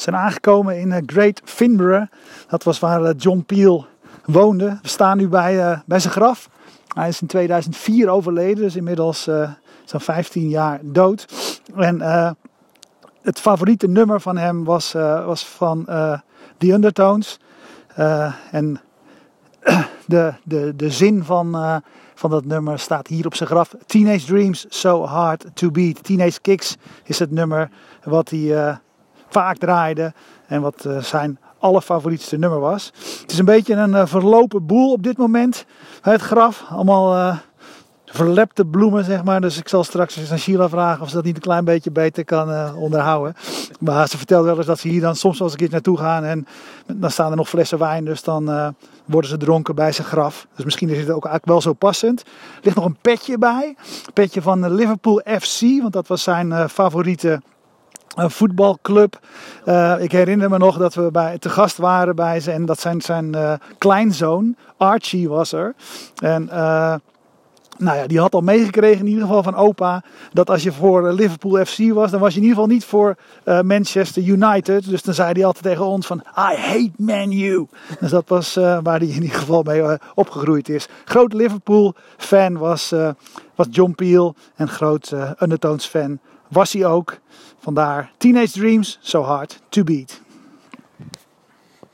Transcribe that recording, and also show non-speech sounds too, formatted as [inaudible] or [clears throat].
Zijn aangekomen in Great Finborough. Dat was waar John Peel woonde. We staan nu bij, bij zijn graf. Hij is in 2004 overleden, dus inmiddels zo'n 15 jaar dood. En het favoriete nummer van hem was, was van The Undertones. en [clears throat] de, de, de zin van, van dat nummer staat hier op zijn graf. Teenage Dreams, So Hard to Beat. Teenage Kicks is het nummer wat hij vaak draaide en wat uh, zijn allerfavorietste nummer was. Het is een beetje een verlopen boel op dit moment. Het graf, allemaal verlepte bloemen, zeg maar. Dus ik zal straks eens aan Sheila vragen of ze dat niet een klein beetje beter kan onderhouden. Maar ze vertelt wel eens dat ze hier dan soms wel eens een keer naartoe gaan. En dan staan er nog flessen wijn, dus dan worden ze dronken bij zijn graf. Dus misschien is het ook eigenlijk wel zo passend. Er ligt nog een petje bij. Een petje van Liverpool FC, want dat was zijn favoriete een voetbalclub. Uh, ik herinner me nog dat we bij, te gast waren bij ze. En dat zijn zijn uh, kleinzoon, Archie was er. En uh, nou ja, die had al meegekregen in ieder geval van opa. Dat als je voor Liverpool FC was, dan was je in ieder geval niet voor uh, Manchester United. Dus dan zei hij altijd tegen ons van, I hate Man U. Dus dat was uh, waar hij in ieder geval mee opgegroeid is. Groot Liverpool fan was, was John Peel. En groot Undertones fan was hij ook. Vandaar Teenage Dreams, So Hard to Beat.